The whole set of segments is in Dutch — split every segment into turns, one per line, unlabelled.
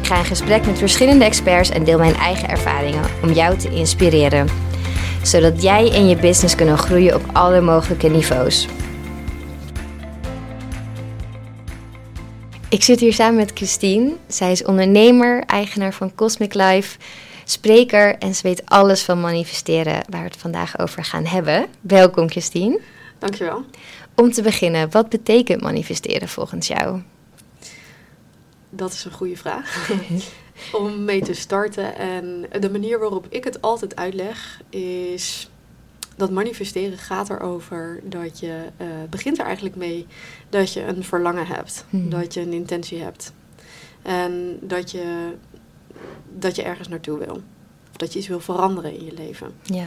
Ik ga in gesprek met verschillende experts en deel mijn eigen ervaringen om jou te inspireren. Zodat jij en je business kunnen groeien op alle mogelijke niveaus. Ik zit hier samen met Christine. Zij is ondernemer, eigenaar van Cosmic Life, spreker en ze weet alles van manifesteren waar we het vandaag over gaan hebben. Welkom Christine.
Dankjewel.
Om te beginnen, wat betekent manifesteren volgens jou?
Dat is een goede vraag. Om mee te starten. En de manier waarop ik het altijd uitleg is dat manifesteren gaat erover dat je uh, begint er eigenlijk mee dat je een verlangen hebt, hmm. dat je een intentie hebt en dat je dat je ergens naartoe wil, of dat je iets wil veranderen in je leven.
Ja.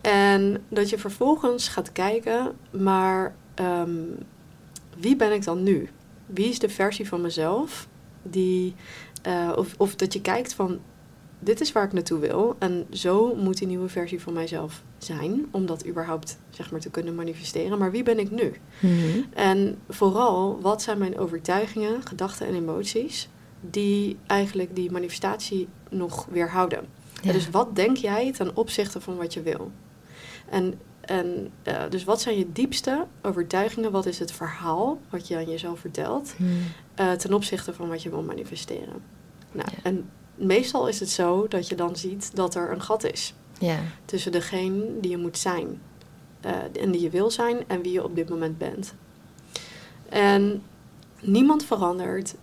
En dat je vervolgens gaat kijken, maar um, wie ben ik dan nu? Wie is de versie van mezelf die, uh, of, of dat je kijkt van, dit is waar ik naartoe wil en zo moet die nieuwe versie van mijzelf zijn om dat überhaupt zeg maar te kunnen manifesteren. Maar wie ben ik nu?
Mm
En vooral, wat zijn mijn overtuigingen, gedachten en emoties die eigenlijk die manifestatie nog weerhouden? Ja. Dus wat denk jij ten opzichte van wat je wil? En en uh, dus wat zijn je diepste overtuigingen? Wat is het verhaal wat je aan jezelf vertelt
hmm.
Uh, ten opzichte van wat je wil manifesteren? Nou, ja. En meestal is het zo dat je dan ziet dat er een gat is
ja.
tussen degene die je moet zijn uh, en die je wil zijn en wie je op dit moment bent. En niemand verandert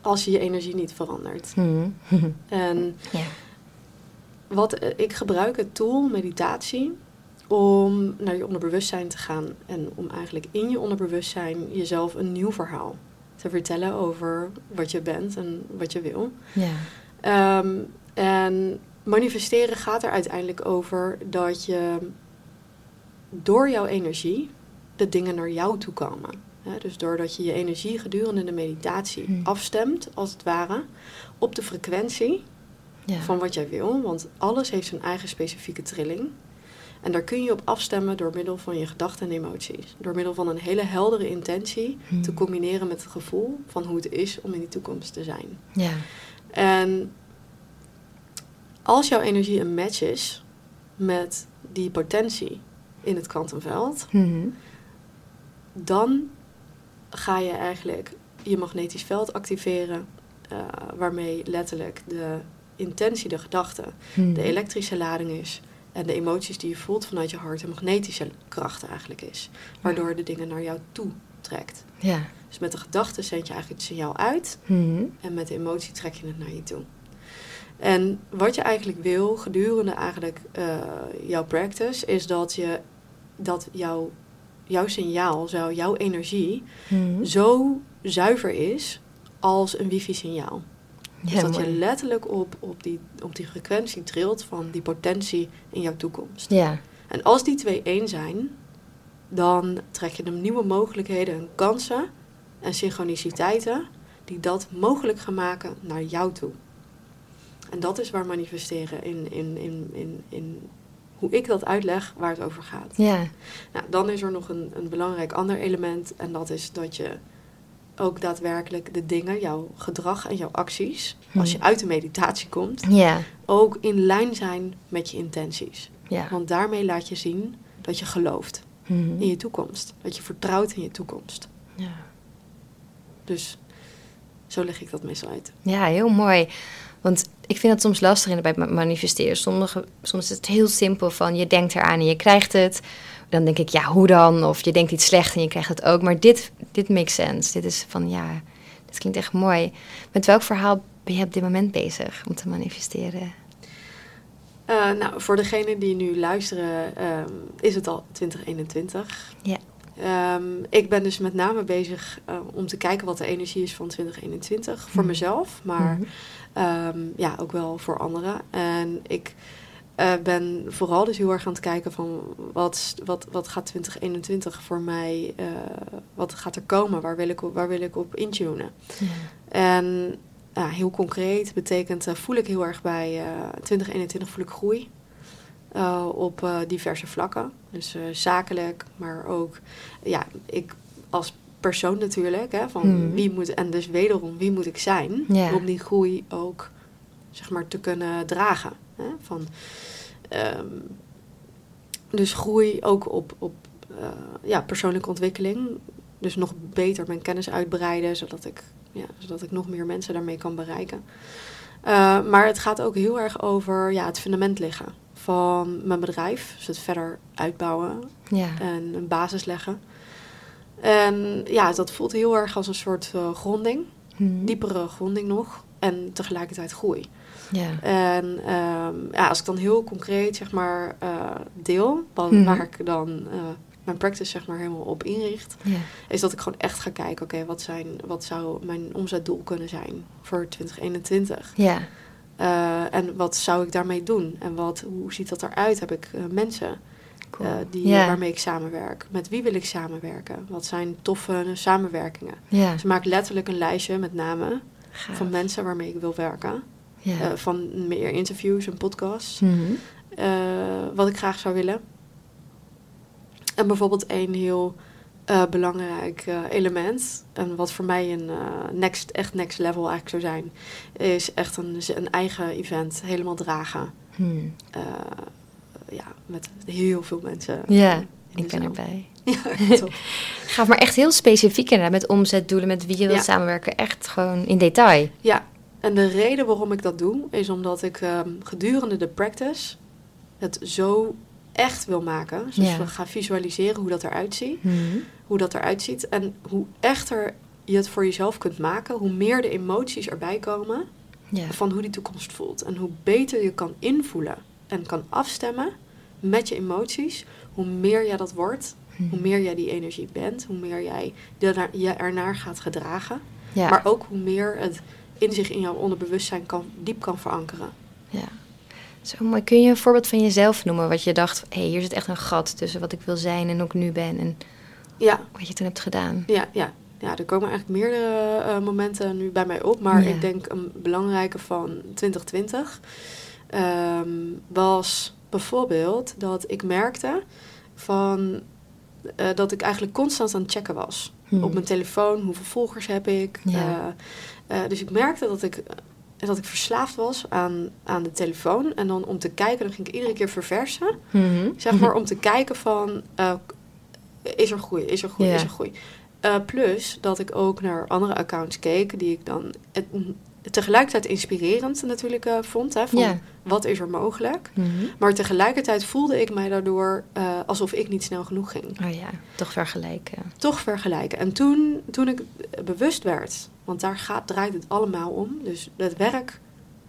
als je je energie niet verandert.
Hmm.
en
ja.
wat ik gebruik het tool meditatie om naar je onderbewustzijn te gaan en om eigenlijk in je onderbewustzijn jezelf een nieuw verhaal te vertellen over wat je bent en wat je wil.
Ja.
Um, en manifesteren gaat er uiteindelijk over dat je door jouw energie de dingen naar jou toe komen. He, dus doordat je je energie gedurende de meditatie
Hmm.
afstemt, als het ware, op de frequentie
Ja.
van wat jij wil. Want alles heeft zijn eigen specifieke trilling. En daar kun je op afstemmen door middel van je gedachten en emoties. Door middel van een hele heldere intentie
Hmm.
te combineren met het gevoel van hoe het is om in die toekomst te zijn.
Ja.
En als jouw energie een match is met die potentie in het kwantumveld,
Mhm.
dan ga je eigenlijk je magnetisch veld activeren, uh, waarmee letterlijk de intentie, de gedachte, de elektrische lading is en de emoties die je voelt vanuit je hart, een magnetische kracht eigenlijk is, waardoor de dingen naar jou toe trekt.
Ja.
Dus met de gedachte zend je eigenlijk het signaal uit
Mhm.
en met de emotie trek je het naar je toe. En wat je eigenlijk wil gedurende eigenlijk uh, jouw practice, is dat je dat jouw, jouw signaal, zo, jouw energie,
Mhm.
zo zuiver is als een wifi-signaal.
Ja,
dus dat
mooi.
je letterlijk op, op, die, op die frequentie trilt van die potentie in jouw toekomst.
Ja.
En als die twee één zijn, dan trek je de nieuwe mogelijkheden en kansen en synchroniciteiten die dat mogelijk gaan maken naar jou toe. En dat is waar manifesteren in, in, in, in, in hoe ik dat uitleg, waar het over gaat.
Ja.
Nou, dan is er nog een, een belangrijk ander element en dat is dat je ook daadwerkelijk de dingen, jouw gedrag en jouw acties,
Hmm.
als je uit de meditatie komt, ook in lijn zijn met je intenties. Want daarmee laat je zien dat je gelooft
Mhm.
in je toekomst. Dat je vertrouwt in je toekomst.
Ja.
Dus zo leg ik dat meestal uit.
Ja, heel mooi. Want ik vind het soms lastig bij ma- manifesteren. Sommige, soms is het heel simpel van je denkt eraan en je krijgt het. Dan denk ik, ja, hoe dan? Of je denkt iets slecht en je krijgt het ook. Maar dit, dit makes sense. Dit is van, ja, dit klinkt echt mooi. Met welk verhaal ben je op dit moment bezig om te manifesteren?
Uh, nou, voor degenen die nu luisteren, um, is het al 2021.
Ja.
Ehm, ik ben dus met name bezig uh, om te kijken wat de energie is van 2021 voor
Mhm.
mezelf, maar
Mhm.
ehm, ja, ook wel voor anderen. En ik eh, ben vooral dus heel erg aan het kijken van wat, wat, wat gaat 2021 voor mij, eh, wat gaat er komen, waar wil ik op, waar wil ik op intunen. En ja, heel concreet betekent, eh, voel ik heel erg bij eh 2021 voel ik groei. Eh, op eh, diverse vlakken. Dus eh, zakelijk, maar ook ja, ik als persoon natuurlijk. Hè, van
Mhm.
wie moet, en dus wederom, wie moet ik zijn om die groei ook zeg maar, te kunnen dragen. Hè? Van, ehm, dus groei ook op, op ja, persoonlijke ontwikkeling. Dus nog beter mijn kennis uitbreiden, zodat ik, ja, zodat ik nog meer mensen daarmee kan bereiken. Maar het gaat ook heel erg over ja, het fundament leggen van mijn bedrijf. Dus het verder uitbouwen
Ja.
en een basis leggen. En ja, dat voelt heel erg als een soort eh, gronding,
Mhm.
diepere gronding nog. En tegelijkertijd groei.
Ja.
En ehm, ja, als ik dan heel concreet zeg maar eh, deel, wat,
Mhm.
waar ik dan eh, mijn practice zeg maar helemaal op inricht,
Ja.
is dat ik gewoon echt ga kijken, oké, wat zijn, wat zou mijn omzetdoel kunnen zijn voor 2021?
Ja.
Eh, en wat zou ik daarmee doen? En wat, hoe ziet dat eruit? Heb ik eh, mensen
Cool.
eh, die, waarmee ik samenwerk? Met wie wil ik samenwerken? Wat zijn toffe samenwerkingen?
Ja.
Dus ik maak letterlijk een lijstje met namen
Gaaf.
van mensen waarmee ik wil werken. Van meer interviews en podcasts.
Mhm.
wat ik graag zou willen. En bijvoorbeeld een heel eh, belangrijk eh, element, en wat voor mij een eh, next, echt next level eigenlijk zou zijn, is echt een, een eigen event helemaal dragen. Eh, ja, met heel veel mensen.
Ja, Ik ben
zaal.
erbij.
Ja, top.
Gaaf, maar echt heel specifiek inderdaad. Met omzetdoelen, met wie je wilt
Ja.
samenwerken. Echt gewoon in detail.
Ja, en de reden waarom ik dat doe, is omdat ik ehm, gedurende de practice het zo echt wil maken. Dus
Ja.
we gaan visualiseren hoe dat eruit ziet.
Mhm.
hoe dat eruit ziet. En hoe echter je het voor jezelf kunt maken, hoe meer de emoties erbij komen
Ja.
van hoe die toekomst voelt. En hoe beter je kan invoelen en kan afstemmen met je emoties, hoe meer jij dat wordt,
Mhm.
hoe meer jij die energie bent, hoe meer jij je ernaar gaat gedragen.
Ja.
Maar ook hoe meer het in zich in jouw onderbewustzijn kan, diep kan verankeren.
ja. Zo mooi. Kun je een voorbeeld van jezelf noemen? Wat je dacht, hé, hey, hier zit echt een gat tussen wat ik wil zijn en hoe ik nu ben. En
Ja,
wat je toen hebt gedaan.
Ja, ja. ja, er komen eigenlijk meerdere eh, momenten nu bij mij op. Maar
Ja.
ik denk een belangrijke van 2020 ehm, was bijvoorbeeld dat ik merkte van, eh, dat ik eigenlijk constant aan het checken was.
Hmm.
Op mijn telefoon, hoeveel volgers heb ik.
Ja.
Eh, dus ik merkte dat ik, dat ik verslaafd was aan, aan de telefoon. En dan om te kijken, dan ging ik iedere keer verversen.
Mhm.
Zeg maar om te kijken van, eh, is er groei, is er groei, is er groei. Eh, plus dat ik ook naar andere accounts keek die ik dan het, tegelijkertijd inspirerend natuurlijk eh, vond. Hè, van wat is er mogelijk?
Mhm.
Maar tegelijkertijd voelde ik mij daardoor alsof ik niet snel genoeg ging.
Oh ja, toch vergelijken.
Toch vergelijken. En toen, toen ik bewust werd, want daar gaat, draait het allemaal om. Dus het werk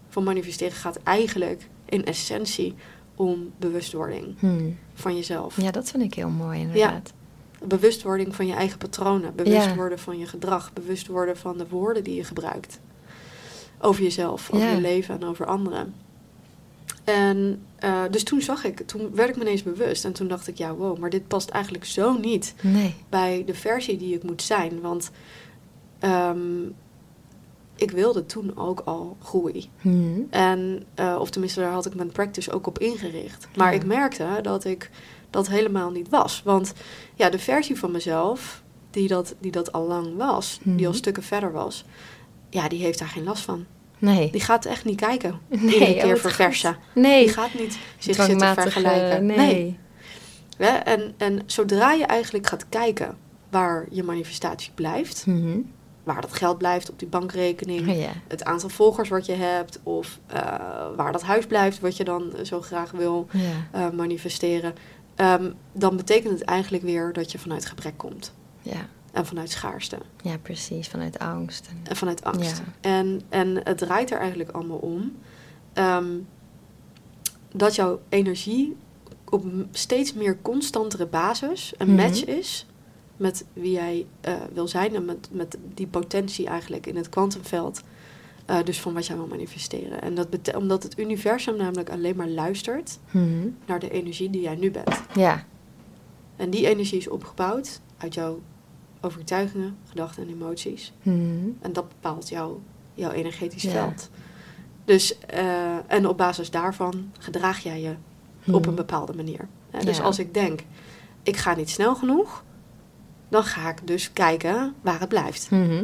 van manifesteren gaat eigenlijk in essentie om bewustwording
Hmm.
van jezelf.
Ja, dat vind ik heel mooi inderdaad.
Bewust worden van je eigen patronen. Bewust
Ja.
worden van je gedrag. Bewust worden van de woorden die je gebruikt. Over jezelf, over
Ja.
je leven en over anderen. En eh, dus toen zag ik, toen werd ik me ineens bewust. En toen dacht ik, ja wow, maar dit past eigenlijk zo niet
Nee.
bij de versie die ik moet zijn. Want ehm, ik wilde toen ook al groei.
Mhm.
En, eh, of tenminste, daar had ik mijn practice ook op ingericht. Maar
Ja.
ik merkte dat ik dat helemaal niet was. Want ja, de versie van mezelf, die dat, die dat al lang was, die al
Mhm.
stukken verder was, ja, die heeft daar geen last van.
Nee.
Die gaat echt niet kijken.
Nee,
iedere
oh,
keer verversen.
Nee.
Die gaat niet zich zitten vergelijken.
Nee.
Hè? En, en zodra je eigenlijk gaat kijken waar je manifestatie blijft,
Mhm.
Waar dat geld blijft op die bankrekening,
Oh
het aantal volgers wat je hebt, of eh, waar dat huis blijft wat je dan zo graag wil eh, manifesteren, ehm, dan betekent het eigenlijk weer dat je vanuit gebrek komt.
Ja.
En vanuit schaarste.
ja, precies. Vanuit angst. En...
En vanuit angst.
Ja.
En, en het draait er eigenlijk allemaal om ehm, dat jouw energie op steeds meer constantere basis een
Mhm.
match is met wie jij eh, wil zijn en met, met die potentie eigenlijk in het kwantumveld. eh, dus van wat jij wil manifesteren. En dat omdat het universum namelijk alleen maar luistert
Mhm.
naar de energie die jij nu bent.
Ja.
En die energie is opgebouwd uit jouw overtuigingen, gedachten en emoties.
Mhm.
En dat bepaalt jouw, jouw energetisch
Ja.
veld. Dus, eh, en op basis daarvan gedraag jij je op een bepaalde manier. Dus
Ja.
als ik denk, ik ga niet snel genoeg, dan ga ik dus kijken waar het blijft.
Mhm.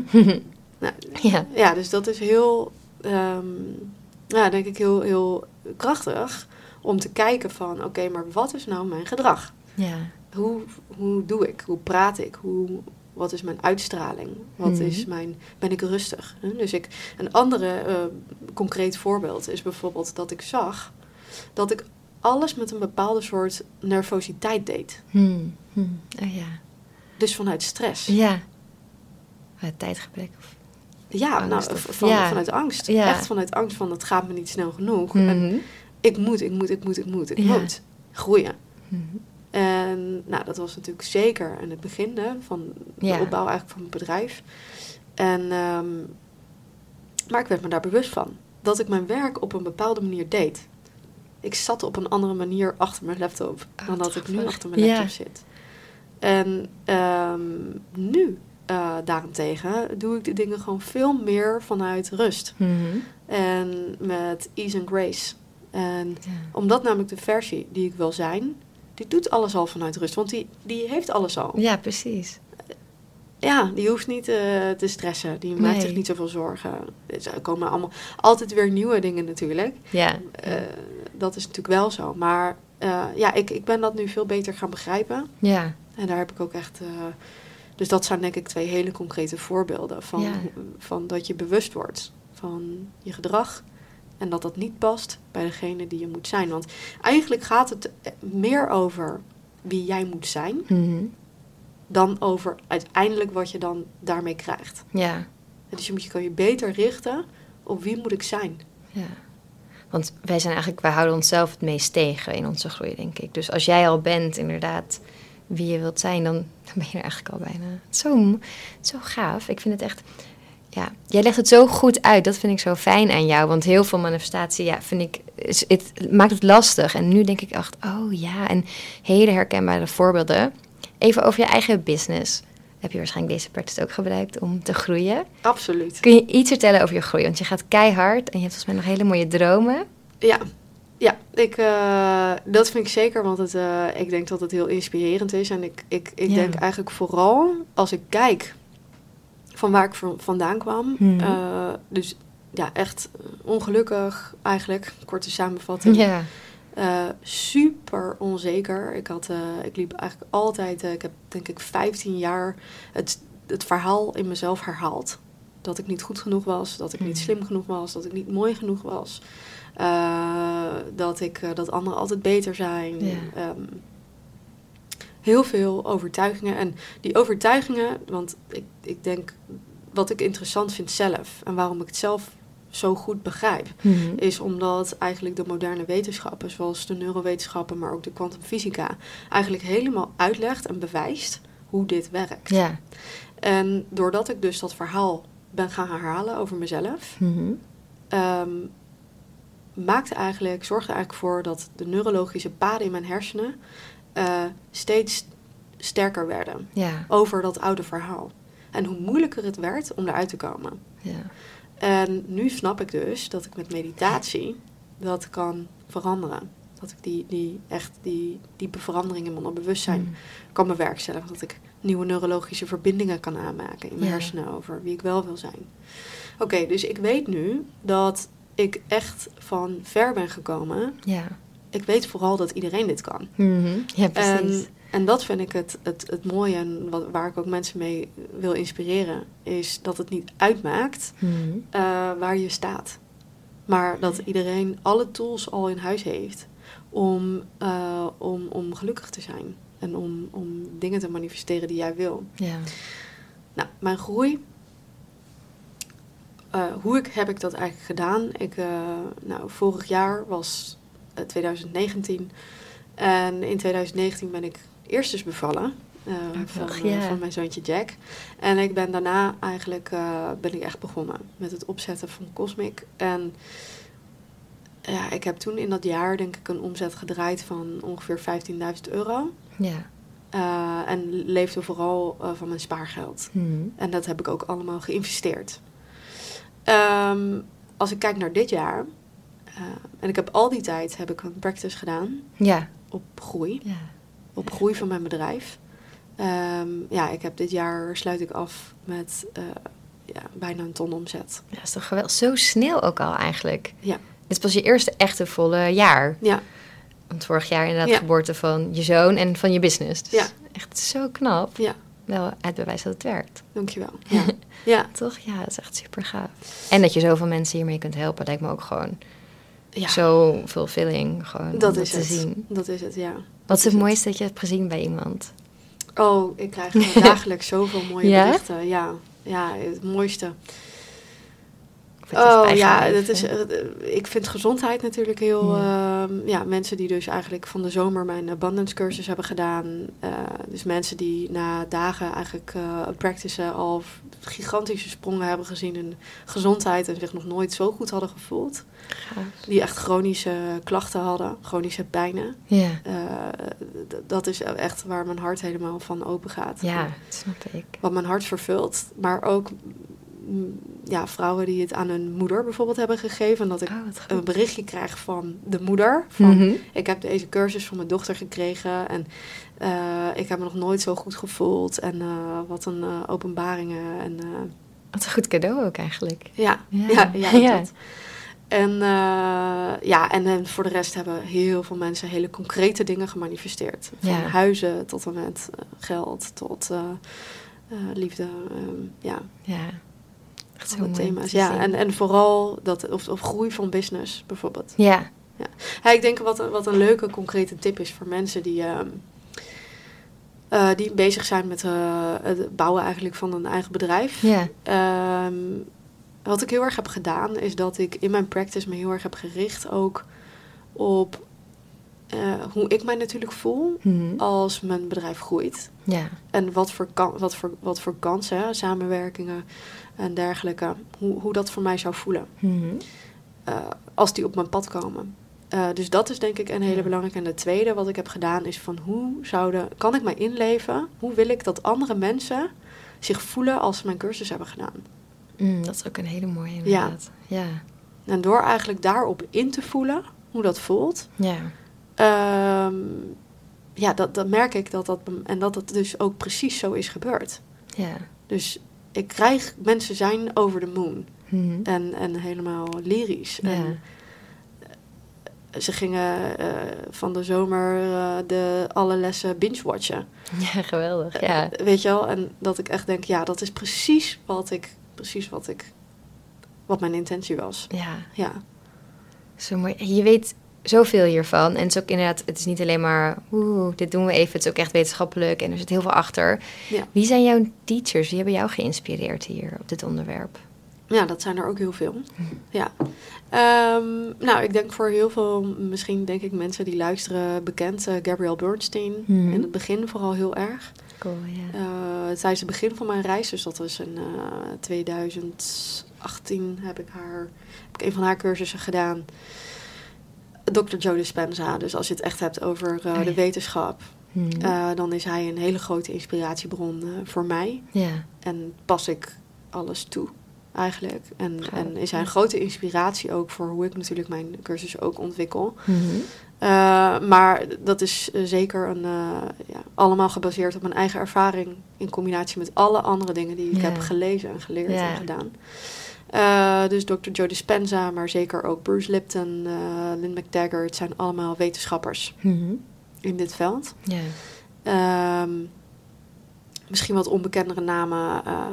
Nou,
ja.
ja, dus dat is heel, ehm, ja, denk ik heel, heel krachtig om te kijken van, oké, maar wat is nou mijn gedrag?
Ja.
Hoe, hoe doe ik? Hoe praat ik? Hoe, wat is mijn uitstraling? Wat
Mhm.
is mijn, ben ik rustig? Dus ik, een andere eh, concreet voorbeeld is bijvoorbeeld dat ik zag dat ik alles met een bepaalde soort nervositeit deed.
Mhm. Oh ja.
Dus vanuit stress.
Ja. Het tijdgebrek. Of...
Ja,
Angst
nou, van,
ja.
vanuit angst.
Ja.
Echt vanuit angst van het gaat me niet snel genoeg. En
Mhm.
ik moet, ik moet, ik moet, ik moet, ik
Ja.
moet groeien.
Mhm.
En nou, dat was natuurlijk zeker in het begin hè, van de opbouw eigenlijk van mijn bedrijf. En, ehm, maar ik werd me daar bewust van. Dat ik mijn werk op een bepaalde manier deed. Ik zat op een andere manier achter mijn laptop
Oh,
dan dat ik nu achter mijn laptop zit. En ehm, nu eh, daarentegen doe ik de dingen gewoon veel meer vanuit rust.
Mhm.
En met ease and grace. En
Ja.
omdat namelijk de versie die ik wil zijn, die doet alles al vanuit rust. Want die, die heeft alles al.
ja, precies.
Ja, die hoeft niet eh, te stressen. Die maakt
Nee.
zich niet zoveel zorgen. Dus Er komen allemaal altijd weer nieuwe dingen natuurlijk.
Ja.
Eh, dat is natuurlijk wel zo. Maar ja, ik, ik ben dat nu veel beter gaan begrijpen.
Ja.
En daar heb ik ook echt... eh, dus dat zijn denk ik twee hele concrete voorbeelden. Van,
Ja.
van dat je bewust wordt van je gedrag. En dat dat niet past bij degene die je moet zijn. Want eigenlijk gaat het meer over wie jij moet zijn...
Mhm.
dan over uiteindelijk wat je dan daarmee krijgt.
Ja.
En Dus je, moet, je kan je beter richten op wie moet ik zijn.
Ja. Want wij zijn eigenlijk, wij houden onszelf het meest tegen in onze groei, denk ik. Dus als jij al bent, inderdaad, wie je wilt zijn, dan, dan ben je er eigenlijk al bijna. Zo, zo gaaf. Ik vind het echt. Ja, jij legt het zo goed uit. Dat vind ik zo fijn aan jou. Want heel veel manifestatie, ja, vind ik, is, het maakt het lastig. En nu denk ik echt, oh ja, en hele herkenbare voorbeelden. Even over je eigen business. Heb je waarschijnlijk deze practice ook gebruikt om te groeien?
Absoluut.
Kun je iets vertellen over je groei? Want je gaat keihard en je hebt volgens mij nog hele mooie dromen.
Ja, ja ik, eh, dat vind ik zeker, want het, eh, ik denk dat het heel inspirerend is. En ik, ik, ik
Ja.
denk eigenlijk vooral als ik kijk van waar ik vandaan kwam.
Mhm.
eh, dus ja, echt ongelukkig eigenlijk, korte samenvatting.
Ja.
Super onzeker. Ik, had, ik liep eigenlijk altijd, ik heb denk ik 15 jaar het, het verhaal in mezelf herhaald. Dat ik niet goed genoeg was, dat ik niet
Mhm.
slim genoeg was, dat ik niet mooi genoeg was. Eh, dat, ik, eh, dat anderen altijd beter zijn.
Ja.
Ehm, heel veel overtuigingen. En die overtuigingen, want ik, ik denk wat ik interessant vind zelf en waarom ik het zelf zo goed begrijp,
Mhm.
is omdat eigenlijk de moderne wetenschappen, zoals de neurowetenschappen, maar ook de kwantumfysica, eigenlijk helemaal uitlegt en bewijst hoe dit werkt.
Ja.
En doordat ik dus dat verhaal ben gaan herhalen over mezelf,
Mhm.
ehm, maakte eigenlijk, zorgde eigenlijk voor dat de neurologische paden in mijn hersenen eh, steeds sterker werden
Ja.
over dat oude verhaal. En hoe moeilijker het werd om eruit te komen.
Ja.
En nu snap ik dus dat ik met meditatie dat kan veranderen. Dat ik die, die echt die diepe verandering in mijn onderbewustzijn
Mhm.
kan bewerkstelligen. Dat ik nieuwe neurologische verbindingen kan aanmaken in mijn
Ja.
hersenen over wie ik wel wil zijn. Oké, dus ik weet nu dat ik echt van ver ben gekomen.
Ja.
Ik weet vooral dat iedereen dit kan.
Mhm. Ja, precies.
En, en dat vind ik het, het, het mooie en wat, waar ik ook mensen mee wil inspireren. Is dat het niet uitmaakt
Mhm.
eh, waar je staat. Maar dat iedereen alle tools al in huis heeft om, eh, om, om gelukkig te zijn. En om, om dingen te manifesteren die jij wil.
Ja.
Nou, mijn groei. Eh, hoe ik, heb ik dat eigenlijk gedaan? Ik, eh, nou, vorig jaar was eh, 2019. En in 2019 ben ik eerst dus bevallen. eh, van, eh,
ja.
van mijn zoontje Jack. En ik ben daarna eigenlijk eh, ben ik echt begonnen met het opzetten van Cosmic. En ja, ik heb toen in dat jaar denk ik een omzet gedraaid van ongeveer 15.000 euro.
Ja.
Eh, en leefde vooral eh, van mijn spaargeld.
Mhm.
En dat heb ik ook allemaal geïnvesteerd. Ehm, als ik kijk naar dit jaar, eh, en ik heb al die tijd heb ik een practice gedaan
Ja.
op groei,
Ja.
op groei van mijn bedrijf. Ehm, ja, ik heb dit jaar sluit ik af met eh, ja, bijna een ton omzet.
Ja, dat is toch geweldig. Zo snel ook al eigenlijk.
Ja.
Dit was je eerste echte volle jaar.
Ja,
Want vorig jaar inderdaad
Ja.
geboorte van je zoon en van je business. Dus
Ja.
echt zo knap.
ja,
Wel het bewijs dat het werkt.
dankjewel. Ja, ja,
Toch? Ja, dat is echt super gaaf. En dat je zoveel mensen hiermee kunt helpen, lijkt me ook gewoon
ja.
zo fulfilling. Gewoon
dat is
te
het.
zien.
Dat is het, ja.
Wat is het
het.
mooiste dat je hebt gezien bij iemand?
Oh, ik krijg dagelijks zoveel mooie
Ja?
berichten. Ja, ja, het mooiste.
Het
Oh ja, dat is, eh, ik vind gezondheid natuurlijk heel...
Ja.
ehm, ja, mensen die dus eigenlijk van de zomer mijn abundance cursus hebben gedaan. eh, dus mensen die na dagen eigenlijk eh practicen al gigantische sprongen hebben gezien in gezondheid... en zich nog nooit zo goed hadden gevoeld.
Gaaf.
Die echt chronische klachten hadden, chronische pijnen.
Ja.
Eh, dat is echt waar mijn hart helemaal van open gaat.
ja, dat snap ik.
Wat mijn hart vervult. Maar ook ja, vrouwen die het aan hun moeder bijvoorbeeld hebben gegeven. En dat ik
Oh, goed.
een berichtje krijg van de moeder. Van,
Mhm.
Ik heb deze cursus van mijn dochter gekregen. En eh, ik heb me nog nooit zo goed gevoeld. En eh, wat een eh, openbaringen. En
Wat een goed cadeau ook eigenlijk.
ja,
Ja.
ja, ja,
Ja.
dat. En, ja, en, en voor de rest hebben heel veel mensen hele concrete dingen gemanifesteerd. Van
Ja.
huizen tot en met geld, tot liefde. ehm, ja,
Ja. Echt
thema's. Ja, en, en vooral dat, of, of groei van business bijvoorbeeld.
Ja.
Ja, ik denk wat, een- wat een leuke concrete tip is voor mensen die, ehm, eh, die bezig zijn met eh, het bouwen eigenlijk van een eigen bedrijf.
Ja.
Ehm, wat ik heel erg heb gedaan, is dat ik in mijn practice me heel erg heb gericht ook op eh, hoe ik mij natuurlijk voel
Mhm.
als mijn bedrijf groeit.
Ja.
En wat voor, kan, wat voor, wat voor kansen, samenwerkingen en dergelijke, hoe, hoe dat voor mij zou voelen
Mhm.
eh, als die op mijn pad komen. Eh, dus dat is denk ik een hele
Ja.
belangrijke. En de tweede wat ik heb gedaan is van hoe zouden, kan ik mij inleven? Hoe wil ik dat andere mensen zich voelen als ze mijn cursus hebben gedaan?
Mm, dat is ook een hele mooie inderdaad. Ja.
En door eigenlijk daarop in te voelen hoe dat voelt,
Ja.
Ehm, ja, dat, dat merk ik dat dat, en dat het dus ook precies zo is gebeurd.
Ja.
Dus ik krijg, mensen zijn over de moon
Mhm.
en, en helemaal lyrisch.
Ja.
En eh, ze gingen eh, van de zomer eh, de, alle lessen binge-watchen.
Ja, geweldig. Ja.
Weet je wel? En dat ik echt denk, ja, dat is precies wat ik, precies wat ik, wat mijn intentie was.
Ja.
Ja.
Zo mooi. Je weet zoveel hiervan. En het is ook inderdaad, het is niet alleen maar, oeh, dit doen we even. Het is ook echt wetenschappelijk en er zit heel veel achter.
Ja.
Wie zijn jouw teachers? Wie hebben jou geïnspireerd hier op dit onderwerp?
Ja, dat zijn er ook heel veel. Ja. Ehm, nou, ik denk voor heel veel, misschien denk ik mensen die luisteren, bekend, eh, Gabrielle Bernstein.
Mhm.
In het begin vooral heel erg.
Cool, ja.
Eh, tijdens het begin van mijn reis, dus dat was in eh 2018, heb ik, haar, heb ik een van haar cursussen gedaan. Dr. Joe Dispenza. Dus als je het echt hebt over eh,
Oh ja.
de wetenschap,
Mhm.
eh, dan is hij een hele grote inspiratiebron eh, voor mij.
ja.
En pas ik alles toe, eigenlijk. En, is hij een grote inspiratie ook voor hoe ik natuurlijk mijn cursus ook ontwikkel. Uh, maar dat is zeker een, uh, ja, allemaal gebaseerd op mijn eigen ervaring. In combinatie met alle andere dingen die ik
Ja.
heb gelezen en geleerd
Ja.
en gedaan. Uh, dus Dr. Joe Dispenza, maar zeker ook Bruce Lipton, uh, Lynn McTaggart. Zijn allemaal wetenschappers
Mhm.
in dit veld. Um, misschien wat onbekendere namen. Uh,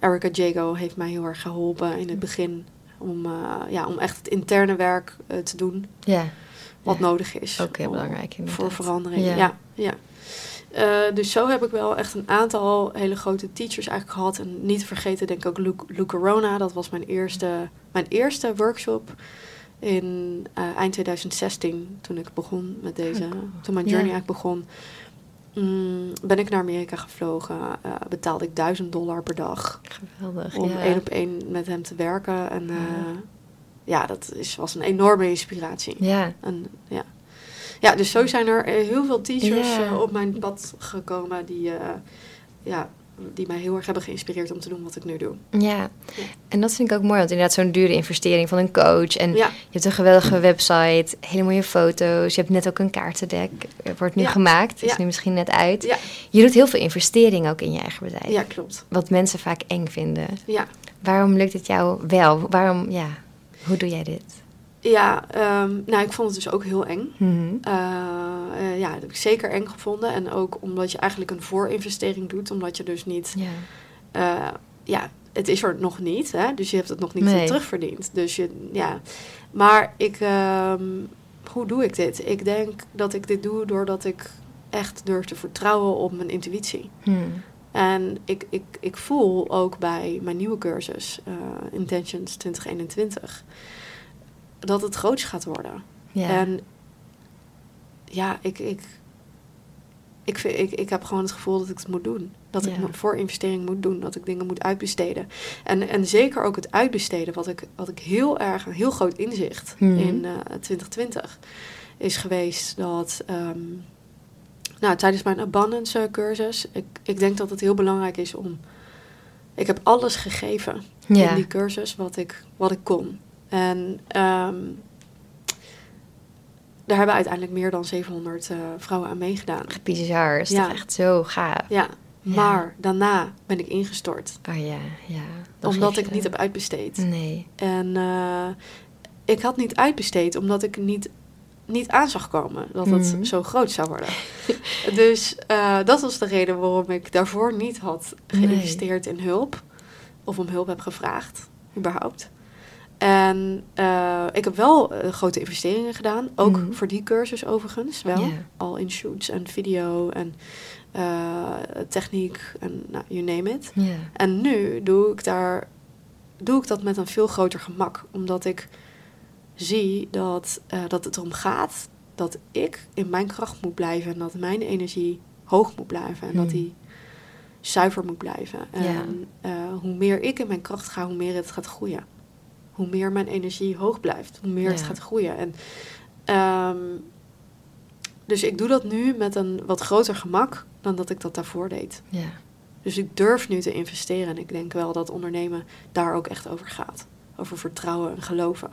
Erica Jago heeft mij heel erg geholpen in het begin. Om, ja, om echt het interne werk te doen.
Ja.
Wat nodig is.
Ook heel
om-
belangrijk inderdaad.
Voor verandering.
Ja,
ja. Uh, dus zo heb ik wel echt een aantal hele grote teachers eigenlijk gehad. En niet te vergeten denk ik ook Luke, Luke Corona. Dat was mijn eerste, mijn eerste workshop in uh, eind 2016. Toen ik begon met deze,
cool.
toen mijn
Ja.
journey eigenlijk begon. mm, ben ik naar Amerika gevlogen. eh, betaalde ik 1000 dollar per dag
Geweldig.
om
ja.
één op één met hem te werken. En eh,
Ja.
ja, dat is, was een enorme inspiratie.
Ja,
En, ja. Ja, dus zo zijn er eh, heel veel teachers eh, op mijn pad gekomen die, eh, ja, die mij heel erg hebben geïnspireerd om te doen wat ik nu doe.
ja. En dat vind ik ook mooi, want inderdaad zo'n dure investering van een coach. En
Ja,
je hebt een geweldige website, hele mooie foto's. Je hebt net ook een kaartendek, wordt nu
Ja.
gemaakt, is
Ja.
nu misschien net uit. Je doet heel veel investering ook in je eigen bedrijf.
ja, klopt.
Wat mensen vaak eng vinden.
Ja,
Waarom lukt het jou wel? Waarom, ja, hoe doe jij dit?
Ja ehm, nou, ik vond het dus ook heel eng.
Mhm.
Eh, eh, ja, dat heb ik zeker eng gevonden. En ook omdat je eigenlijk een voorinvestering doet, omdat je dus niet
Ja.
eh, ja, het is er nog niet, hè? dus je hebt het nog niet
Nee.
terugverdiend. Dus je, ja. Maar ik, ehm, hoe doe ik dit? Ik denk dat ik dit doe doordat ik echt durf te vertrouwen op mijn intuïtie.
Hmm.
En ik, ik, ik voel ook bij mijn nieuwe cursus, Intentions 2021, dat het groots gaat worden.
Ja.
En ja, ik, ik, ik, vind, ik, ik heb gewoon het gevoel dat ik het moet doen. Dat ik mijn voorinvestering moet doen. Dat ik dingen moet uitbesteden. En, en zeker ook het uitbesteden, wat ik, wat ik heel erg, een heel groot inzicht
Mhm.
in eh 2020 is geweest dat. ehm, nou, tijdens mijn abundance cursus, ik, ik denk dat het heel belangrijk is om. Ik heb alles gegeven
ja.
in die cursus wat ik, wat ik kon. En ehm, daar hebben uiteindelijk meer dan 700 eh, vrouwen aan meegedaan.
Bizar, is
Ja.
toch echt zo gaaf.
Ja,
Ja.
maar daarna ben ik ingestort.
Oh ja, ja.
Omdat ik niet heb uitbesteed.
Nee.
En eh, ik had niet uitbesteed omdat ik niet, niet aan zag komen dat het
Mhm.
zo groot zou worden. dus eh, dat was de reden waarom ik daarvoor niet had
Nee.
geïnvesteerd in hulp. Of om hulp heb gevraagd, überhaupt. En eh, ik heb wel eh, grote investeringen gedaan. Ook
Mhm.
voor die cursus overigens wel. Al in shoots en video en eh, techniek en nou, you name it. En nu doe ik, daar, doe ik dat met een veel groter gemak. Omdat ik zie dat, dat het erom gaat dat ik in mijn kracht moet blijven. En dat mijn energie hoog moet blijven. En dat
Hmm.
die zuiver moet blijven. En hoe meer ik in mijn kracht ga, hoe meer het gaat groeien. Hoe meer mijn energie hoog blijft, hoe meer het gaat groeien. En, ehm, dus ik doe dat nu met een wat groter gemak dan dat ik dat daarvoor deed.
Ja.
Dus ik durf nu te investeren. En ik denk wel dat ondernemen daar ook echt over gaat. Over vertrouwen en geloven.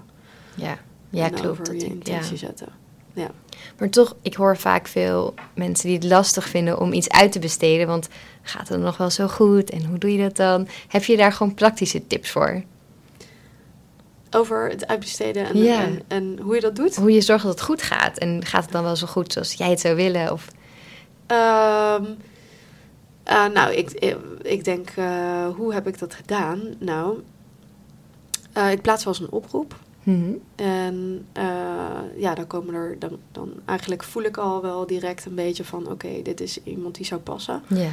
Ja, ja
en
klopt.
over
dat
je
ja.
intentie zetten. Ja.
Maar toch, ik hoor vaak veel mensen die het lastig vinden om iets uit te besteden. Want gaat het nog wel zo goed? En hoe doe je dat dan? Heb je daar gewoon praktische tips voor?
Over het uitbesteden en,
Ja.
en, en hoe je dat doet.
Hoe je zorgt dat het goed gaat? En gaat het dan wel zo goed zoals jij het zou willen? Of...
Ehm, eh, nou, ik, ik, ik denk, eh, hoe heb ik dat gedaan? Nou, eh, ik plaats wel eens een oproep.
Mhm.
En eh, ja, dan komen er, dan, dan eigenlijk voel ik al wel direct een beetje van, oké, dit is iemand die zou passen.
Ja.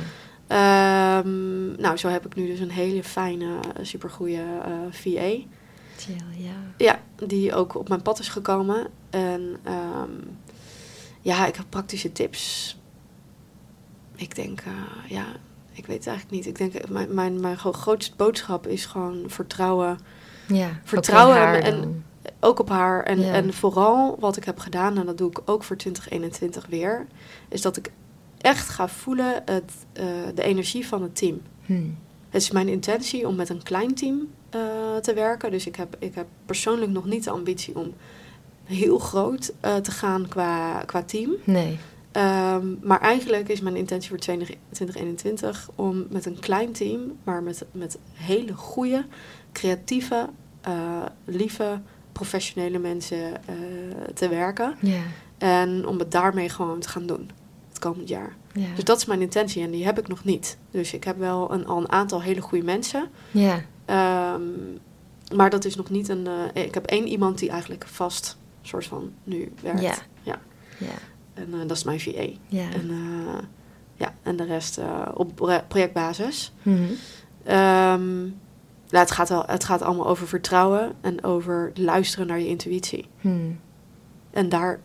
Ehm, nou, zo heb ik nu dus een hele fijne, supergoeie eh VA.
Chill, ja.
Ja, die ook op mijn pad is gekomen. En ehm, ja, ik heb praktische tips. Ik denk, eh, ja, ik weet het eigenlijk niet. Ik denk, eh, mijn, mijn, mijn gro- grootste boodschap is gewoon vertrouwen.
Ja, ook
Vertrouwen
haar
en-. Ook op haar. En,
Ja.
en vooral wat ik heb gedaan, en dat doe ik ook voor 2021 weer, is dat ik echt ga voelen het, eh, de energie van het team.
Hm.
Het is mijn intentie om met een klein team eh, te werken. Dus ik heb, ik heb persoonlijk nog niet de ambitie om heel groot eh, te gaan qua, qua team.
Nee.
Ehm, maar eigenlijk is mijn intentie voor 20 2021 om met een klein team, maar met, met hele goede, creatieve, eh, lieve, professionele mensen te werken.
Ja.
En om het daarmee gewoon te gaan doen het komend jaar.
Ja.
Dus dat is mijn intentie en die heb ik nog niet. Dus ik heb wel een, al een aantal hele goede mensen.
ja.
Ehm, maar dat is nog niet een. eh, ik heb één iemand die eigenlijk vast soort van nu werkt.
Ja.
ja.
Ja.
En eh, dat is mijn VA.
Ja.
En, eh, ja, en de rest op pro- projectbasis. Ehm, nou, het, gaat wel, het gaat allemaal over vertrouwen en over luisteren naar je intuïtie.
Hm.
En daar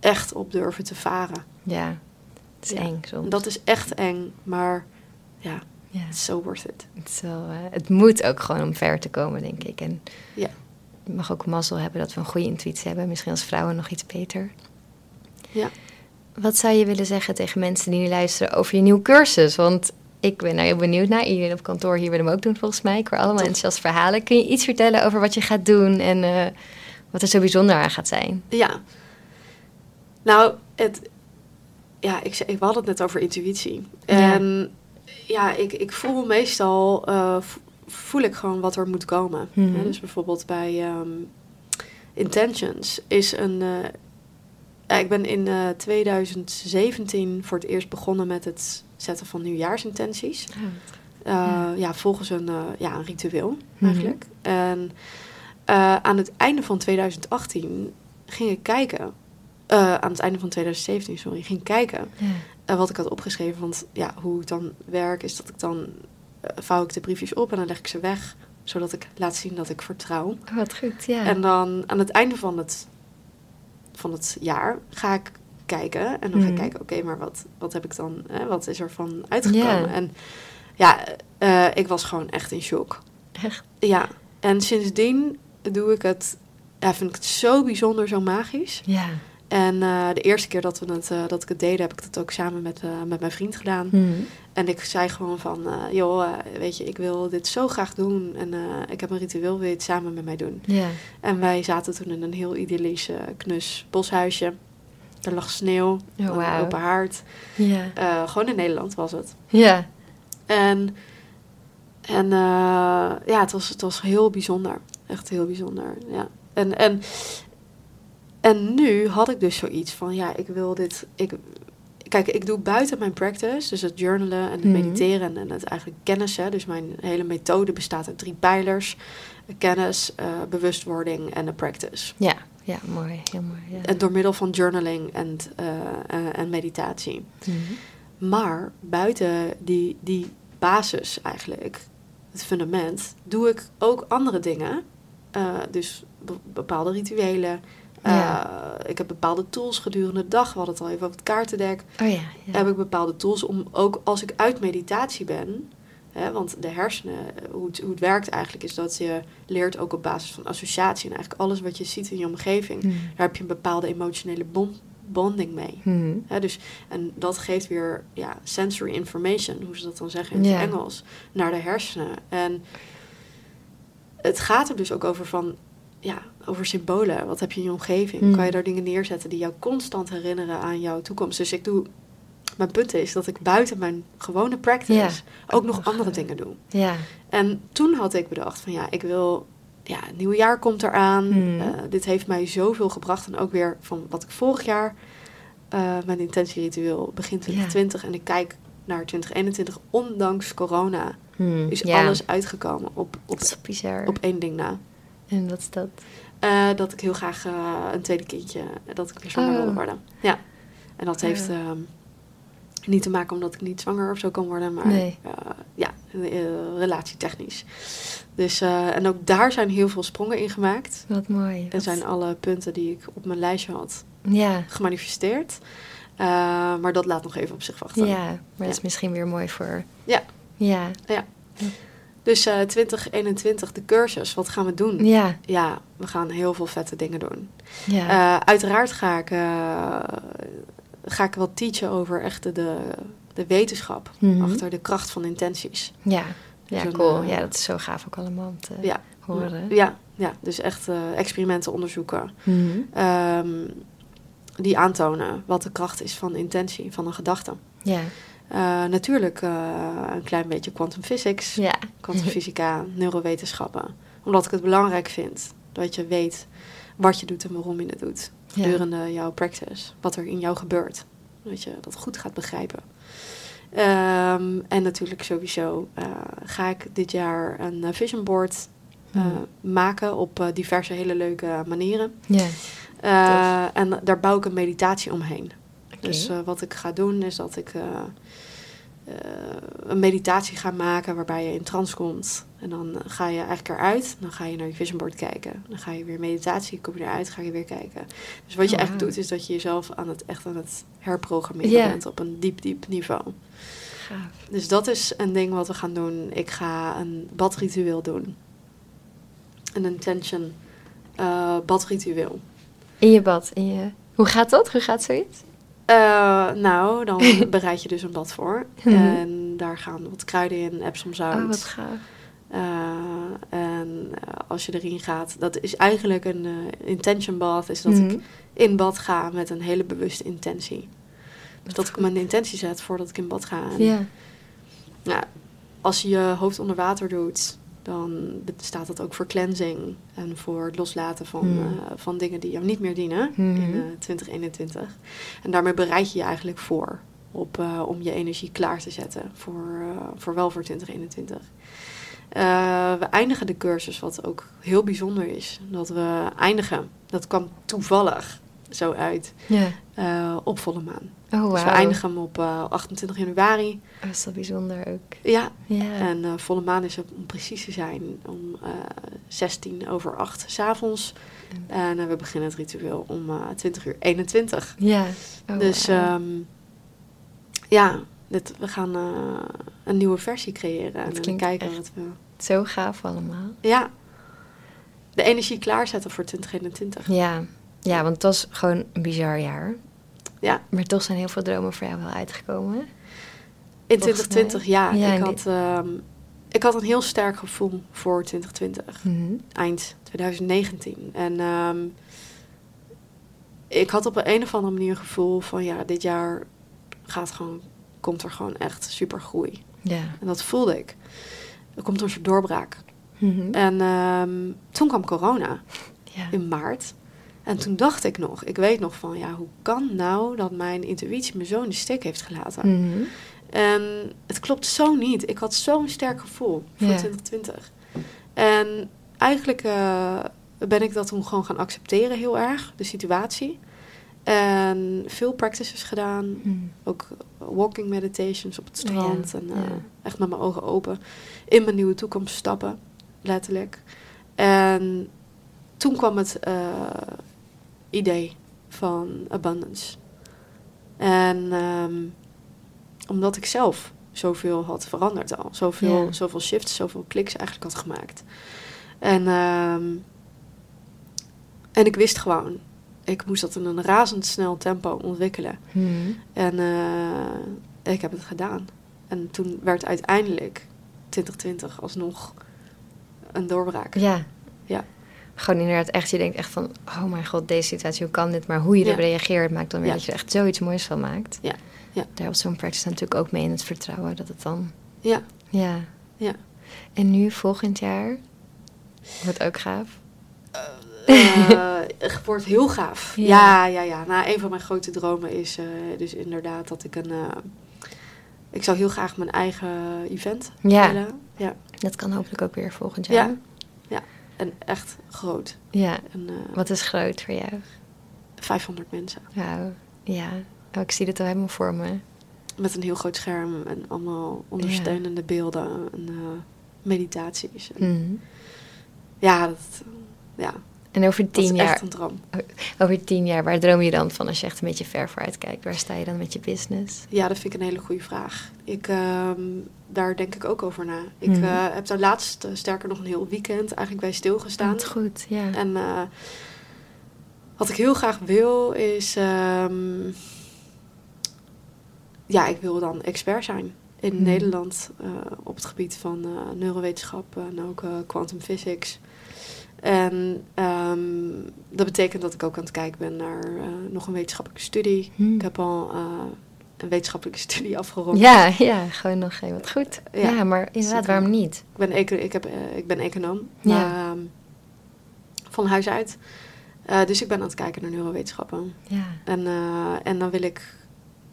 echt op durven te varen.
Ja. Het is
Ja.
eng soms.
Dat is echt eng, maar ja,
ja.
it's so worth it.
Wel, eh, het moet ook gewoon om ver te komen, denk ik. En
Ja.
je mag ook mazzel hebben dat we een goede intuïtie hebben. Misschien als vrouwen nog iets beter.
Ja.
Wat zou je willen zeggen tegen mensen die nu luisteren over je nieuwe cursus? Want ik ben nou heel benieuwd naar. Iedereen op kantoor hier wil hem ook doen volgens mij. Ik hoor allemaal
Tof.
enthousiast verhalen. Kun je iets vertellen over wat je gaat doen en eh, wat er zo bijzonder aan gaat zijn?
Ja. Nou, het, ja, ik, we hadden het net over intuïtie.
Ja.
En ja, ik, ik voel meestal, eh, vo- voel ik gewoon wat er moet komen.
Mhm.
Dus bijvoorbeeld bij ehm, Intentions is een... eh, ja, ik ben in eh, 2017 voor het eerst begonnen met het zetten van nieuwjaarsintenties. Eh,
Ja.
ja. volgens een, eh, ja, een ritueel
Mhm.
eigenlijk. En eh, aan het einde van 2018 ging ik kijken. eh, aan het einde van 2017, sorry, ging ik kijken
Ja.
Wat ik had opgeschreven. Want ja, hoe ik dan werk, is dat ik dan eh, vouw ik de briefjes op en dan leg ik ze weg, zodat ik laat zien dat ik vertrouw.
Oh, wat goed, ja.
En dan aan het einde van het, van het jaar ga ik kijken. En dan ga ik
Mhm.
kijken, oké, maar wat, wat heb ik dan, hè, wat is er van uitgekomen? En ja, eh, ik was gewoon echt in shock.
Echt?
Ja, en sindsdien doe ik het, ja, vind ik het zo bijzonder, zo magisch.
Ja.
En eh, de eerste keer dat, we het, eh, dat ik het deed, heb ik dat ook samen met, eh, met mijn vriend gedaan.
Mhm.
En ik zei gewoon van, joh, weet je, ik wil dit zo graag doen. En ik heb een ritueel, wil je het samen met mij doen? En wij zaten toen in een heel idyllisch, knus boshuisje. Er lag sneeuw,
Oh,
een open haard. Gewoon in Nederland was het.
Ja.
En, en ja, het was, het was heel bijzonder. Echt heel bijzonder, ja. En, en, en nu had ik dus zoiets van, ja, ik wil dit... Ik, kijk, ik doe buiten mijn practice, dus het journalen en het
Mhm.
mediteren en het eigenlijk kennissen. Dus mijn hele methode bestaat uit drie pijlers. Kennis, eh, bewustwording en de practice.
Ja. Ja, mooi. Heel mooi. Ja.
En door middel van journaling en, eh, eh, en meditatie.
Mhm.
Maar buiten die, die basis eigenlijk, het fundament, doe ik ook andere dingen. Dus be- bepaalde rituelen.
Ja.
Eh, ik heb bepaalde tools gedurende de dag. We hadden het al even over het kaartendek.
Oh ja. ja.
Heb ik bepaalde tools om ook als ik uit meditatie ben. Hè, want de hersenen, hoe het, hoe het werkt eigenlijk, is dat je leert ook op basis van associatie. En eigenlijk alles wat je ziet in je omgeving,
Mhm.
daar heb je een bepaalde emotionele bond, bonding mee. Hè, dus, en dat geeft weer ja, sensory information, hoe ze dat dan zeggen in het Engels, naar de hersenen. En het gaat er dus ook over van, ja, over symbolen. Wat heb je in je omgeving?
Hmm.
Kan je daar dingen neerzetten die jou constant herinneren aan jouw toekomst? Dus ik doe, mijn punt is dat ik buiten mijn gewone practice
Ja.
ook nog andere dingen doe.
Ja.
En toen had ik bedacht van ja, ik wil, ja, het nieuwe jaar komt eraan.
Hmm.
Eh, dit heeft mij zoveel gebracht. En ook weer van wat ik vorig jaar, eh, mijn intentieritueel begin 2020. En ik kijk naar 2021, ondanks corona
Mhm.
is alles uitgekomen op, op, op één ding na.
En wat is dat?
Eh, dat ik heel graag eh, een tweede kindje, dat ik weer zwanger
Oh.
wilde worden. Ja. En dat heeft
Oh.
ehm, niet te maken omdat ik niet zwanger of zo kan worden, maar
Nee.
eh, ja, relatietechnisch. Dus, en ook daar zijn heel veel sprongen in gemaakt.
Wat mooi.
En zijn alle punten die ik op mijn lijstje had
Ja.
gemanifesteerd. Maar dat laat nog even op zich wachten.
Ja, maar dat is
Ja.
misschien weer mooi voor...
Ja.
Ja.
Dus eh 2021, de cursus, wat gaan we doen?
Ja.
Ja, we gaan heel veel vette dingen doen.
Ja.
Eh, uiteraard ga ik, eh, ga ik wat teachen over echt de, de, de wetenschap
Mhm.
achter de kracht van intenties.
ja. Ja,
Dus
cool. Ja, dat is zo gaaf ook allemaal om te
Ja.
horen.
Ja, ja, dus echt experimenten onderzoeken.
Mhm.
ehm, die aantonen wat de kracht is van intentie, van een gedachte.
Ja.
Eh, natuurlijk eh, een klein beetje quantum physics,
Ja.
kwantumfysica, neurowetenschappen. Omdat ik het belangrijk vind dat je weet wat je doet en waarom je het doet.
Ja.
Gedurende jouw practice. Wat er in jou gebeurt. Dat je dat goed gaat begrijpen. Ehm, en natuurlijk sowieso eh, ga ik dit jaar een vision board
Mhm.
maken op diverse hele leuke manieren.
Ja.
En daar bouw ik een meditatie omheen. Dus eh, wat ik ga doen is dat ik eh, een meditatie gaan maken waarbij je in trance komt. En dan ga je eigenlijk eruit. Dan ga je naar je vision board kijken. Dan ga je weer meditatie, kom je eruit, ga je weer kijken. Dus wat je
Oh,
eigenlijk doet, is dat je jezelf aan het, echt aan het herprogrammeren bent op een diep, diep niveau.
Gaaf.
Dus dat is een ding wat we gaan doen. Ik ga een badritueel doen. Een intention eh, badritueel.
In je bad. In je... Hoe gaat dat? Hoe gaat zoiets?
Eh, nou, dan bereid je dus een bad voor.
Mhm.
En daar gaan wat kruiden in, Epsom zout.
Oh, wat gaaf.
Eh, en als je erin gaat, dat is eigenlijk een eh, intention bath, is dat
Mhm.
ik in bad ga met een hele bewuste intentie. Dus dat ik mijn intentie zet voordat ik in bad ga. En,
Ja.
ja, als je je hoofd onder water doet, dan staat dat ook voor cleansing en voor het loslaten van,
Hmm.
eh, van dingen die jou niet meer dienen in
Mhm.
eh, 2021. En daarmee bereid je je eigenlijk voor op, eh, om je energie klaar te zetten voor, eh, voor wel voor 2021. Eh, we eindigen de cursus, wat ook heel bijzonder is. Dat we eindigen, dat kwam toevallig zo uit,
Ja.
eh, op volle maan.
Oh,
Dus we eindigen hem op eh, 28 januari.
Oh, dat is wel bijzonder ook.
Ja,
Ja.
en eh, volle maan is om precies te zijn om eh 16 over 8 s'avonds. En eh, we beginnen het ritueel om eh 20 uur 21.
ja. Oh,
dus ehm, ja, dit, we gaan eh, een nieuwe versie creëren. En dan
klinkt
kijken wat we...
Zo gaaf allemaal.
Ja, de energie klaarzetten voor 2021.
Ja. Ja, want het was gewoon een bizar jaar.
Ja,
Maar toch zijn heel veel dromen voor jou wel uitgekomen.
in
Volgens
2020, ja.
Ja,
ik, had, ehm, ik had een heel sterk gevoel voor 2020.
Mhm.
eind 2019. En ehm, ik had op een, een of andere manier een gevoel van ja, dit jaar gaat gewoon, komt er gewoon echt super groei.
Ja.
En dat voelde ik. Er komt een soort doorbraak.
Mhm.
En ehm, toen kwam corona
ja.
in maart. En toen dacht ik nog, ik weet nog van ja, hoe kan nou dat mijn intuïtie me zo in de steek heeft gelaten?
Mhm.
En het klopt zo niet. Ik had zo'n sterk gevoel voor
Ja.
2020. En eigenlijk eh, ben ik dat toen gewoon gaan accepteren heel erg, de situatie. En veel practices gedaan.
Mhm.
Ook walking meditations op het
ja,
strand. En eh,
ja.
echt met mijn ogen open in mijn nieuwe toekomst stappen. Letterlijk. En toen kwam het eh, idee van abundance. En ehm, omdat ik zelf zoveel had veranderd al. Zoveel, zoveel shifts, zoveel kliks eigenlijk had gemaakt. En, ehm, en ik wist gewoon, ik moest dat in een razendsnel tempo ontwikkelen.
Mhm.
En eh, ik heb het gedaan. En toen werd uiteindelijk 2020 alsnog een doorbraak.
Ja.
Ja.
Gewoon inderdaad echt, je denkt echt van, oh mijn god, deze situatie, hoe kan dit? Maar hoe je erop reageert, maakt dan weer dat je er echt zoiets moois van maakt.
Ja. Ja.
Daar helpt zo'n practice natuurlijk ook mee in het vertrouwen dat het dan,
Ja,
ja.
ja.
En nu, volgend jaar, wordt ook gaaf.
Het wordt heel gaaf.
Ja.
Ja, ja, ja. Nou, een van mijn grote dromen is eh, dus inderdaad dat ik een... ik zou heel graag mijn eigen event
Ja.
willen. Ja.
Dat kan hopelijk ook weer volgend jaar.
Ja. En echt groot.
Ja.
En, eh,
Wat is groot voor jou?
500 mensen.
Wauw. Ja. Oh, ik zie het al helemaal voor me.
Met een heel groot scherm en allemaal ondersteunende beelden en eh, meditaties. En,
Mhm.
Ja, dat, ja,
En over
dat is
tien jaar,
echt een droom.
over tien jaar, waar droom je dan van als je echt een beetje ver vooruit kijkt? Waar sta je dan met je business?
Ja, dat vind ik een hele goede vraag. Ik, ehm, daar denk ik ook over na. Ik
Mhm.
eh, heb daar laatst, eh, sterker nog een heel weekend, eigenlijk bij stilgestaan.
Wat goed, ja.
En eh, wat ik heel graag wil is... ehm, ja, ik wil dan expert zijn in
Mhm.
Nederland op het gebied van neurowetenschap en ook quantum physics. En ehm, dat betekent dat ik ook aan het kijken ben naar nog een wetenschappelijke studie.
Hmm.
Ik heb al een wetenschappelijke studie afgerond.
Ja, ja, gewoon nog even wat goed. Ja,
Ja,
maar inderdaad, waarom niet?
Ik ben, ik, heb, eh, ik ben econoom
Ja.
maar, ehm, van huis uit. Eh, dus ik ben aan het kijken naar neurowetenschappen.
Ja,
En, eh, en dan wil ik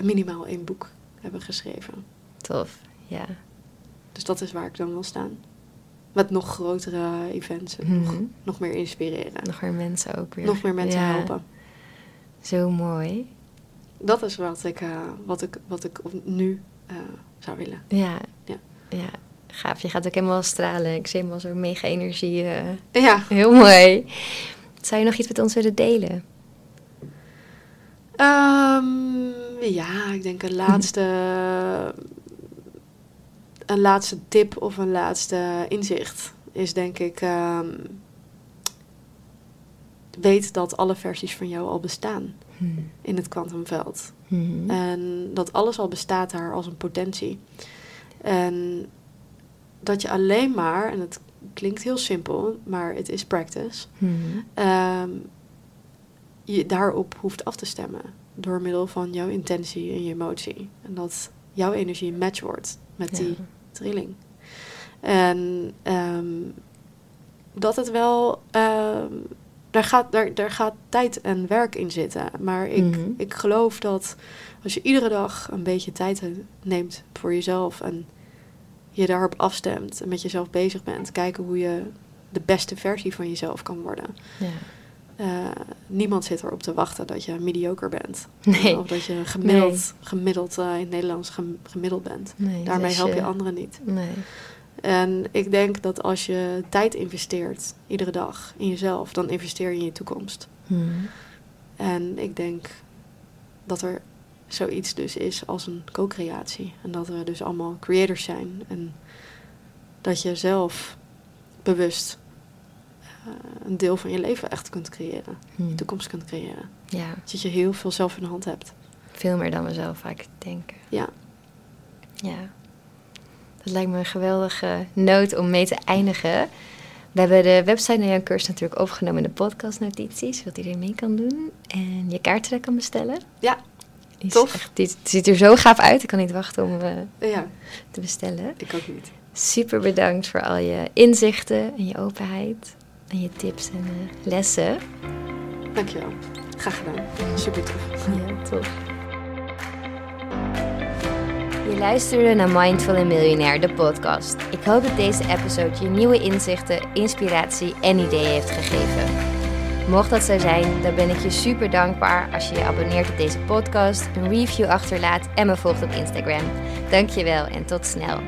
minimaal één boek hebben geschreven.
tof. Ja.
Dus dat is waar ik dan wil staan. Met nog grotere events en nog,
Mhm.
nog meer inspireren.
Nog meer mensen ook weer.
Nog meer mensen
Ja,
helpen.
Zo mooi.
Dat is wat ik, eh, wat ik, wat ik nu eh, zou willen.
Ja.
Ja.
ja, gaaf. Je gaat ook helemaal stralen. Ik zie helemaal zo'n mega energie. eh,
Ja,
heel mooi. Zou je nog iets met ons willen delen?
Ehm, ja, ik denk een laatste, een laatste tip of een laatste inzicht is denk ik... ehm, weet dat alle versies van jou al bestaan
Hmm.
in het kwantumveld.
Mhm.
En dat alles al bestaat daar als een potentie. En dat je alleen maar, en het klinkt heel simpel, maar het is practice,
Mhm.
ehm, je daarop hoeft af te stemmen. Door middel van jouw intentie en je emotie. En dat jouw energie match wordt met die trilling. En ehm, dat het wel. ehm, daar, gaat, daar, daar gaat tijd en werk in zitten. Maar ik,
Mhm.
ik geloof dat als je iedere dag een beetje tijd neemt voor jezelf en je daarop afstemt en met jezelf bezig bent, kijken hoe je de beste versie van jezelf kan worden.
Ja.
Eh, niemand zit erop te wachten dat je mediocre bent.
Nee.
Of dat je gemiddeld, gemiddeld eh, in het Nederlands gem- gemiddeld bent.
Nee,
Daarmee
dus
help je anderen niet.
Nee.
En ik denk dat als je tijd investeert, iedere dag, in jezelf, dan investeer je in je toekomst.
Mhm.
En ik denk dat er zoiets dus is als een co-creatie. En dat we dus allemaal creators zijn. En dat je zelf bewust eh, een deel van je leven echt kunt creëren. Je toekomst kunt creëren.
Ja,
Dat je heel veel zelf in de hand hebt.
veel meer dan we zelf vaak denken.
Ja.
Ja. Dat lijkt me een geweldige noot om mee te eindigen. We hebben de website naar jouw cursus natuurlijk opgenomen in de podcastnotities, zodat iedereen mee kan doen. En je daar kan bestellen.
Ja,
is
Tof.
Echt, die, het ziet er zo gaaf uit. Ik kan niet wachten om eh,
ja,
te bestellen.
ik ook niet.
Super bedankt voor al je inzichten en je openheid. En je tips en eh, lessen.
Dankjewel. Graag gedaan. Super tof.
Ja, tof. Je luisterde naar Mindful en Miljonair, de podcast. Ik hoop dat deze episode je nieuwe inzichten, inspiratie en ideeën heeft gegeven. Mocht dat zo zijn, dan ben ik je super dankbaar als je je abonneert op deze podcast, een review achterlaat en me volgt op Instagram. Dankjewel en tot snel.